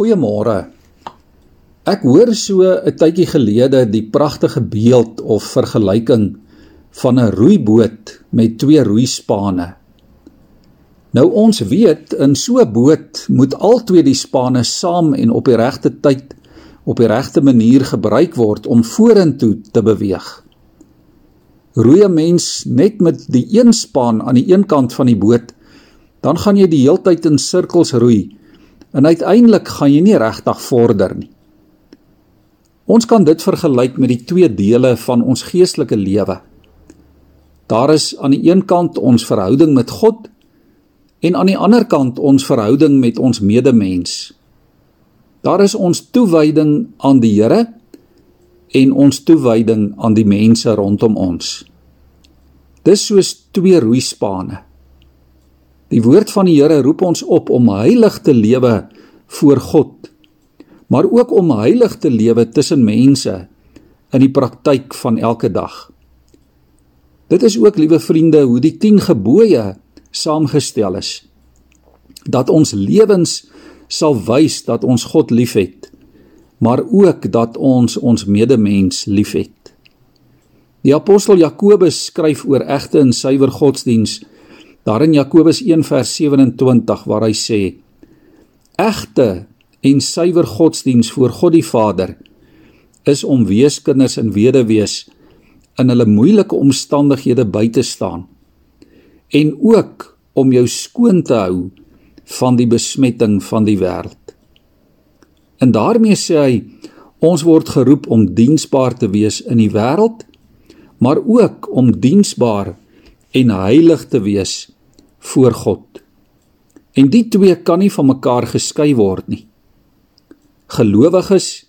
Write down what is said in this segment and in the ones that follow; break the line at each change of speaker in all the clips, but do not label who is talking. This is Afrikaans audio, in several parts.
Goeiemôre. Ek hoor so 'n tydjie gelede die pragtige beeld of vergelyking van 'n roeiboot met twee roeispane. Nou ons weet in so 'n boot moet albei die spane saam en op die regte tyd op die regte manier gebruik word om vorentoe te beweeg. Roei 'n mens net met die een span aan die een kant van die boot, dan gaan jy die heeltyd in sirkels roei en uiteindelik gaan jy nie regtig vorder nie. Ons kan dit vergelyk met die twee dele van ons geestelike lewe. Daar is aan die een kant ons verhouding met God en aan die ander kant ons verhouding met ons medemens. Daar is ons toewyding aan die Here en ons toewyding aan die mense rondom ons. Dis soos twee roeispane. Die woord van die Here roep ons op om heilig te lewe voor God, maar ook om heilig te lewe tussen mense in die praktyk van elke dag. Dit is ook, liewe vriende, hoe die 10 gebooie saamgestel is. Dat ons lewens sal wys dat ons God liefhet, maar ook dat ons ons medemens liefhet. Die apostel Jakobus skryf oor egte en suiwer godsdiens daar in Jakobus 1 vers 27 waar hy sê egte en suiwer godsdiens voor God die Vader is om weeskinders en weduwees in hulle moeilike omstandighede by te staan en ook om jou skoon te hou van die besmetting van die wêreld. En daarmee sê hy ons word geroep om diensbaar te wees in die wêreld maar ook om diensbaar en heilig te wees voor God. En die twee kan nie van mekaar geskei word nie. Gelowiges,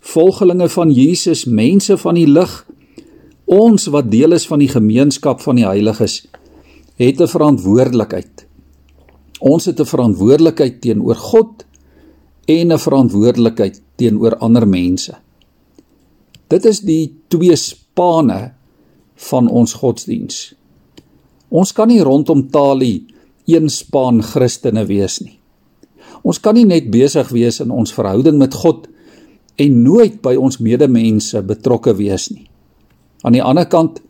volgelinge van Jesus, mense van die lig, ons wat deel is van die gemeenskap van die heiliges, het 'n verantwoordelikheid. Ons het 'n verantwoordelikheid teenoor God en 'n verantwoordelikheid teenoor ander mense. Dit is die twee spane van ons godsdiens. Ons kan nie rondom talie een span Christene wees nie. Ons kan nie net besig wees in ons verhouding met God en nooit by ons medemense betrokke wees nie. Aan die ander kant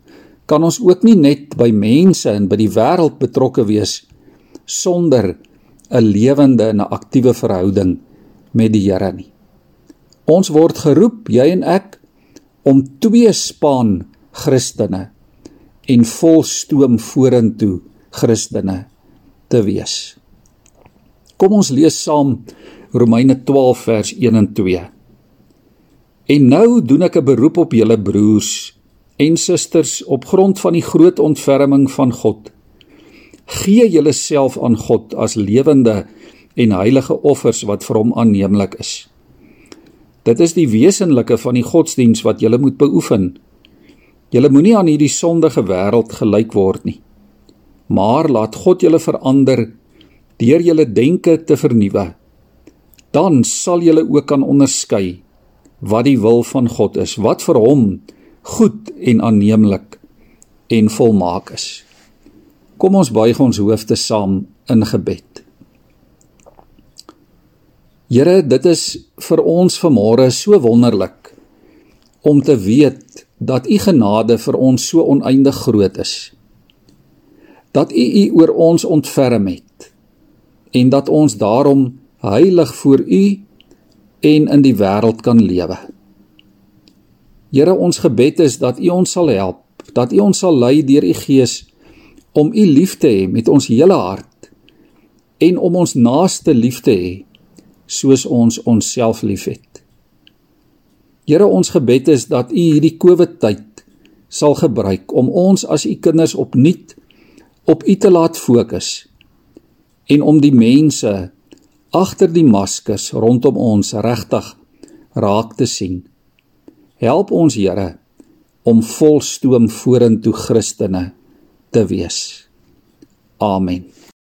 kan ons ook nie net by mense en by die wêreld betrokke wees sonder 'n lewende en 'n aktiewe verhouding met die Here nie. Ons word geroep, jy en ek, om twee span Christene en vol stoom vorentoe Christene te wees. Kom ons lees saam Romeine 12 vers 1 en 2. En nou doen ek 'n beroep op julle broers en susters op grond van die groot ontferming van God. Gee julleself aan God as lewende en heilige offers wat vir hom aanneemlik is. Dit is die wesenlike van die godsdiens wat jy moet beoefen. Julle moenie aan hierdie sondige wêreld gelyk word nie. Maar laat God julle verander deur julle denke te vernuwe. Dan sal julle ook kan onderskei wat die wil van God is, wat vir hom goed en aanneemlik en volmaak is. Kom ons buig ons hoofde saam in gebed. Here, dit is vir ons vanmôre so wonderlik om te weet dat u genade vir ons so oneindig groot is. Dat u u oor ons ontferm het en dat ons daarom heilig voor u en in die wêreld kan lewe. Here, ons gebed is dat u ons sal help, dat u ons sal lei deur u Gees om u lief te hê met ons hele hart en om ons naaste lief te hê soos ons onsself liefhet. Here ons gebed is dat U hierdie COVID tyd sal gebruik om ons as U kinders opnuut op U te laat fokus en om die mense agter die maskers rondom ons regtig raak te sien. Help ons Here om volstoom vorentoe Christene te wees. Amen.